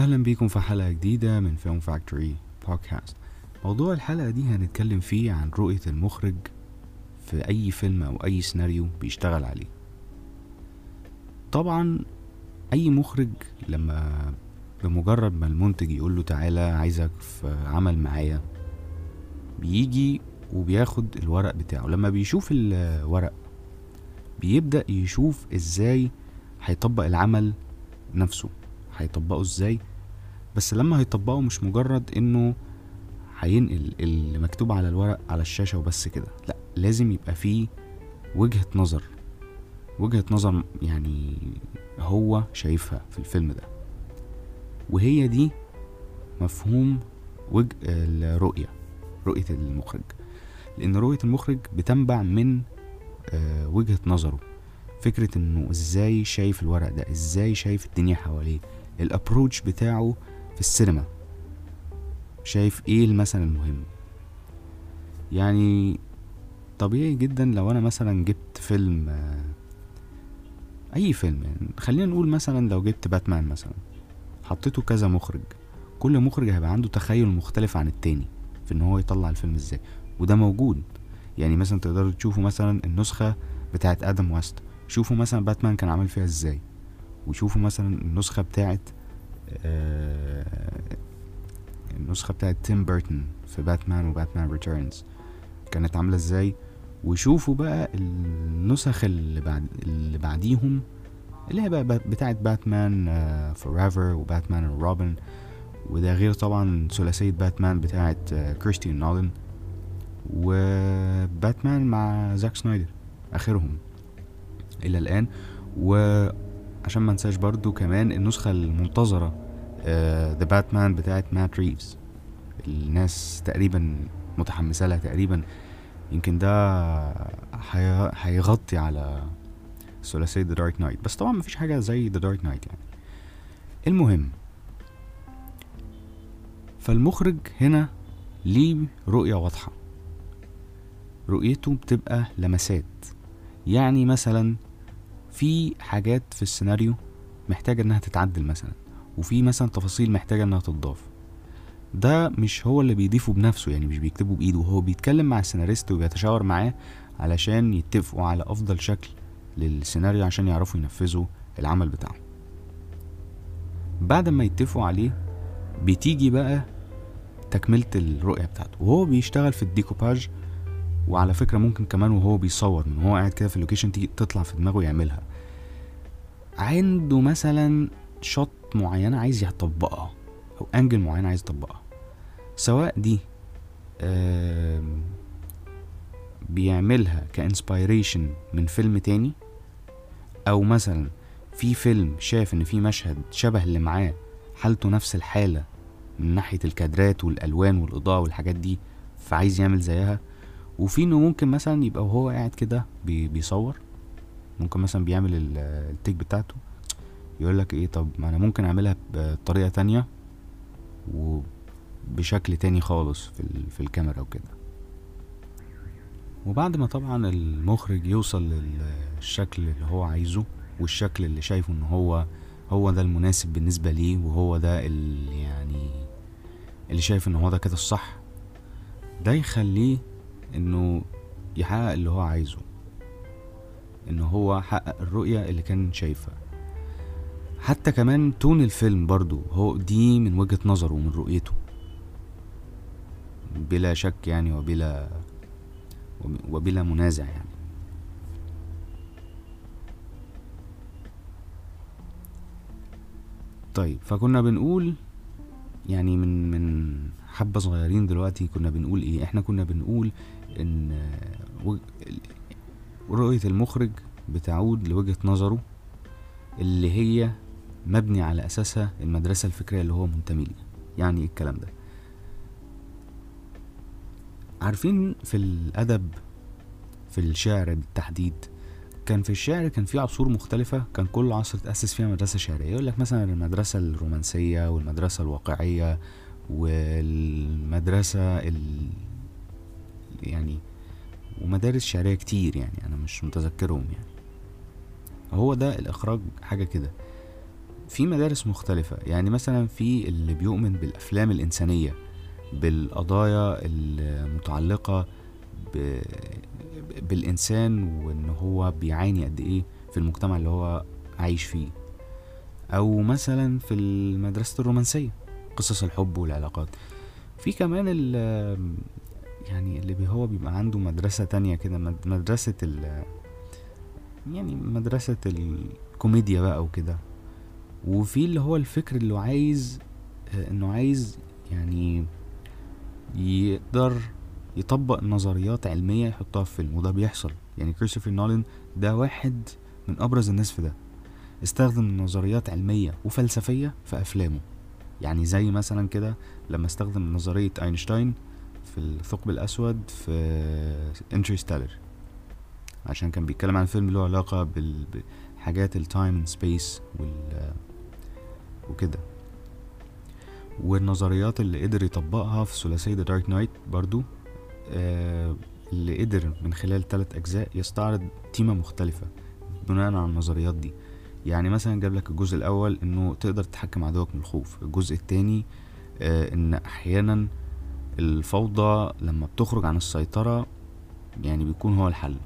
أهلا بيكم في حلقة جديدة من Film Factory Podcast موضوع الحلقة دي هنتكلم فيه عن رؤية المخرج في أي فيلم أو أي سيناريو بيشتغل عليه. طبعا أي مخرج لما بمجرد ما المنتج يقول له تعالى عايزك في عمل معايا بيجي وبياخد الورق بتاعه. لما بيشوف الورق بيبدأ يشوف إزاي هيطبق العمل نفسه هيطبقه إزاي. بس لما هيطبقه مش مجرد إنه هينقل اللي مكتوب على الورق على الشاشة وبس كده. لا لازم يبقى فيه وجهة نظر. وجهة نظر يعني هو شايفها في الفيلم ده. وهي دي مفهوم وجه الرؤية رؤية المخرج. لأن رؤية المخرج بتنبع من آه، وجهة نظره. فكرة إنه إزاي شايف الورق ده إزاي شايف الدنيا حواليه. الابروتش بتاعه في السينما. شايف إيه المثل المهم؟ يعني طبيعي جدا لو أنا مثلا جبت فيلم آه، أي فيلم يعني خلينا نقول مثلا لو جبت باتمان مثلا حطيته كذا مخرج كل مخرج هيبقى عنده تخيل مختلف عن التاني في إن هو يطلع الفيلم إزاي وده موجود. يعني مثلا تقدروا تشوفوا مثلا النسخة بتاعت آدم ويست شوفوا مثلا باتمان كان عامل فيها إزاي وشوفوا مثلا النسخة بتاعت النسخة بتاعت تيم بيرتون في باتمان و Batman Returns كانت عاملة إزاي؟ وشوفوا بقى النسخ اللي بعد اللي بعديهم اللي هي بقى بتاعت Batman Forever و Batman Robin وده غير طبعا ثلاثية باتمان بتاعت كريستيان نولان وباتمان مع زاك سنايدر آخرهم إلى الآن. وعشان ما انساش برضو كمان النسخة المنتظرة The Batman بتاعت مات ريفز الناس تقريبا متحمسة لها تقريبا. يمكن ده هي- هيغطي على ثلاثية The Dark Knight بس طبعا مفيش حاجة زي The Dark Knight يعني. المهم فالمخرج هنا ليه رؤية واضحة. رؤيته بتبقى لمسات. يعني مثلا في حاجات في السيناريو محتاجة إنها تتعدل مثلا. وفي مثلا تفاصيل محتاجة إنها تضاف ده مش هو اللي بيضيفه بنفسه يعني مش بيكتبه بإيده. هو بيتكلم مع السيناريست وبيتشاور معاه علشان يتفقوا على أفضل شكل للسيناريو عشان يعرفوا ينفذوا العمل بتاعهم. بعد ما يتفقوا عليه بتيجي بقى تكملة الرؤية بتاعته. وهو بيشتغل في الديكوباج وعلى فكرة ممكن كمان وهو بيصور من هو قاعد كده في ال location تيجي تطلع في دماغه يعملها. عنده مثلا shot معينة عايز يطبقها أو angle معين عايز يطبقها. سواء دي بيعملها ك inspiration من فيلم تاني أو مثلا في فيلم شاف إن في مشهد شبه اللي معاه حالته نفس الحالة من ناحية الكادرات والألوان والإضاءة والحاجات دي فعايز يعمل زيها. وفي إنه ممكن مثلا يبقى وهو قاعد كده بي بيصور ممكن مثلا بيعمل ال- ال take بتاعته. يقول لك إيه طب ما أنا ممكن أعملها بطريقة تانية وبشكل تاني خالص في ال- في الكاميرا وكده. وبعد ما طبعا المخرج يوصل للشكل اللي هو عايزه والشكل اللي شايفه إن هو هو ده المناسب بالنسبة ليه وهو ده اللي يعني اللي شايف إن هو ده كده الصح ده يخليه إنه يحقق اللي هو عايزه. إن هو حقق الرؤية اللي كان شايفها. حتى كمان تون الفيلم برضو هو دي من وجهة نظره ومن رؤيته. بلا شك يعني وبلا وبلا منازع يعني. طيب فكنا بنقول يعني من من حبة صغيرين دلوقتي كنا بنقول إيه؟ إحنا كنا بنقول إن رؤية المخرج بتعود لوجهة نظره اللي هي مبني على أساسها المدرسة الفكرية اللي هو منتمي ليها. يعني إيه الكلام ده؟ عارفين في الأدب في الشعر بالتحديد كان في الشعر كان في عصور مختلفة كان كل عصر تأسس فيها مدرسة شعرية. يقول لك مثلا المدرسة الرومانسية والمدرسة الواقعية والمدرسة ال... يعني ومدارس شعرية كتير يعني أنا مش متذكرهم يعني. هو ده الإخراج حاجة كده. في مدارس مختلفة. يعني مثلا في اللي بيؤمن بالأفلام الإنسانية بالقضايا المتعلقة ب... بالإنسان وإن هو بيعاني قد إيه في المجتمع اللي هو عايش فيه. أو مثلا في المدرسة الرومانسية قصص الحب والعلاقات. في كمان ال يعني اللي هو بيبقى عنده مدرسة تانية كده مد- مدرسة ال يعني مدرسة الكوميديا بقى وكده. وفي اللي هو الفكر اللي عايز آه، إنه عايز يعني يقدر يطبق نظريات علمية يحطها في فيلم وده بيحصل. يعني كريستوفر نولان ده واحد من أبرز الناس في ده. استخدم نظريات علمية وفلسفية في أفلامه. يعني زي مثلا كده لما استخدم نظرية أينشتاين في الثقب الأسود في Interstellar عشان كان بيتكلم عن فيلم له علاقة بالحاجات ال time space وال وكده. والنظريات اللي قدر يطبقها في ثلاثية The Dark Knight برضو آه اللي قدر من خلال ثلاث أجزاء يستعرض تيمة مختلفة بناء على النظريات دي. يعني مثلا جاب لك الجزء الأول إنه تقدر تتحكم عدوك من الخوف. الجزء التاني آه إن أحيانا الفوضى لما بتخرج عن السيطرة يعني بيكون هو الحل.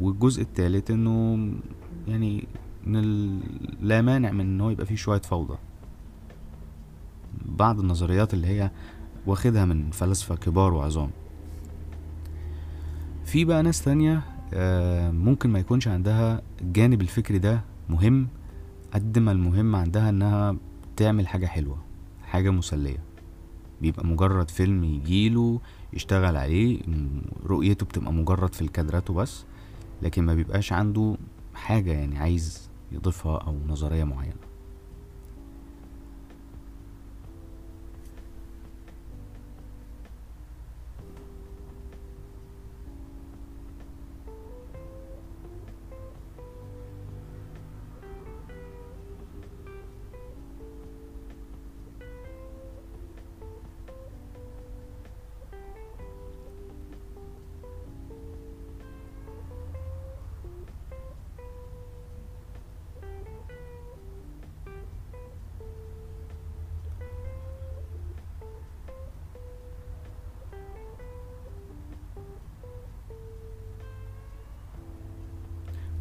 والجزء التالت إنه يعني ال- لا مانع من إن هو يبقى فيه شوية فوضى. بعض النظريات اللي هي واخدها من فلاسفة كبار وعظام. في بقى ناس تانية آه، ممكن ما يكونش عندها الجانب الفكري ده مهم قد ما المهم عندها إنها تعمل حاجة حلوة حاجة مسلية. بيبقى مجرد فيلم يجيله يشتغل عليه رؤيته بتبقى مجرد في الكادرات وبس لكن ما بيبقاش عنده حاجة يعني عايز يضيفها أو نظرية معينة.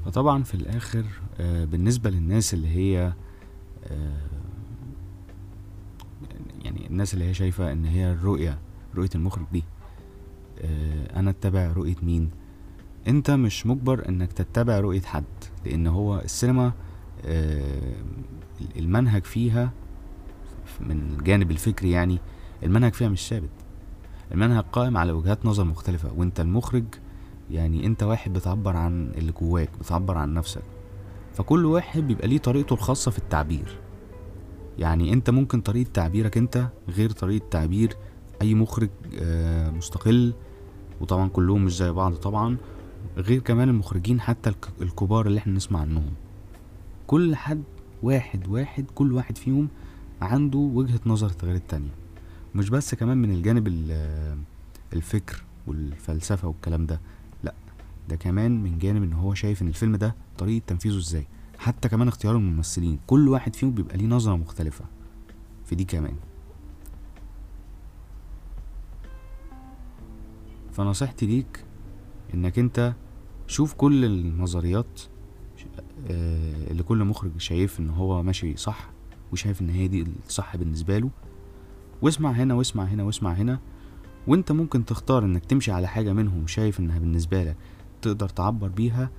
فطبعا في الآخر آه، بالنسبة للناس اللي هي آه، يعني الناس اللي هي شايفة إن هي الرؤية رؤية المخرج دي آه، أنا أتبع رؤية مين؟ أنت مش مجبر إنك تتبع رؤية حد لأن هو السينما المنهج فيها من الجانب الفكري يعني المنهج فيها مش ثابت. المنهج قائم على وجهات نظر مختلفة وأنت المخرج يعني انت واحد بتعبر عن اللي جواك بتعبر عن نفسك. فكل واحد بيبقى ليه طريقته الخاصة في التعبير. يعني انت ممكن طريقة تعبيرك انت غير طريقة تعبير أي مخرج آه، مستقل وطبعا كلهم مش زي بعض طبعا غير كمان المخرجين حتى الك- الكبار اللي إحنا نسمع عنهم. كل حد واحد واحد كل واحد فيهم عنده وجهة نظر غير التانية. مش بس كمان من الجانب ال- الفكر والفلسفة والكلام ده. ده كمان من جانب إن هو شايف إن الفيلم ده طريقة تنفيذه إزاي حتى كمان اختيار الممثلين كل واحد فيهم بيبقى ليه نظرة مختلفة. في دي كمان. فنصيحتي ليك إنك أنت شوف كل النظريات آه، اللي كل مخرج شايف إن هو ماشي صح وشايف إن هي دي الصح بالنسبة له. واسمع هنا واسمع هنا واسمع هنا وأنت ممكن تختار إنك تمشي على حاجة منهم شايف إنها بالنسبة لك تقدر تعبر بيها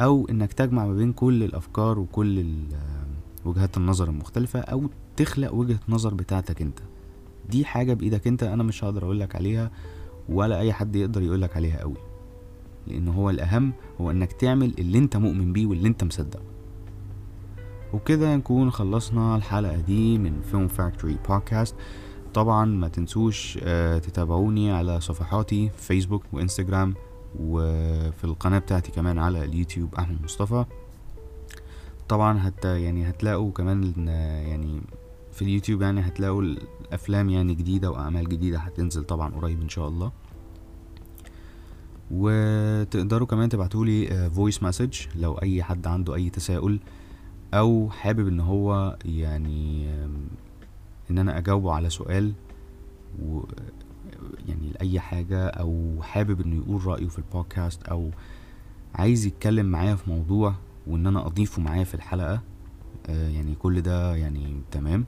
أو إنك تجمع ما بين كل الأفكار وكل وجهات النظر المختلفة أو تخلق وجهة نظر بتاعتك أنت. دي حاجة بإيدك أنت أنا مش هقدر اقولك عليها ولا أي حد يقدر يقولك عليها قوي لأن هو الأهم هو إنك تعمل اللي أنت مؤمن بيه واللي أنت مصدقه. وبكده نكون خلصنا الحلقة دي من Film Factory Podcast طبعا ما تنسوش آه، تتابعوني على صفحاتي في فيسبوك وإنستجرام. وفي القناة بتاعتي كمان على اليوتيوب أحمد مصطفى. طبعا هت يعني هتلاقوا كمان إن- يعني في اليوتيوب يعني هتلاقوا الأفلام يعني جديدة وأعمال جديدة هتنزل طبعا قريب إن شاء الله. وتقدروا كمان تبعتولي voice message لو أي حد عنده أي تساؤل أو حابب إن هو يعني آم، إن أنا أجاوبه على سؤال و يعني لأي حاجة أو حابب إنه يقول رأيه في البودكاست أو عايز يتكلم معايا في موضوع وإن أنا أضيفه معايا في الحلقة آه، يعني كل ده يعني تمام.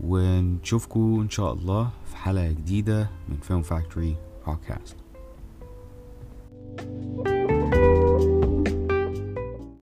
ونشوفكم إن شاء الله في حلقة جديدة من فيلم فاكتوري بودكاست thank you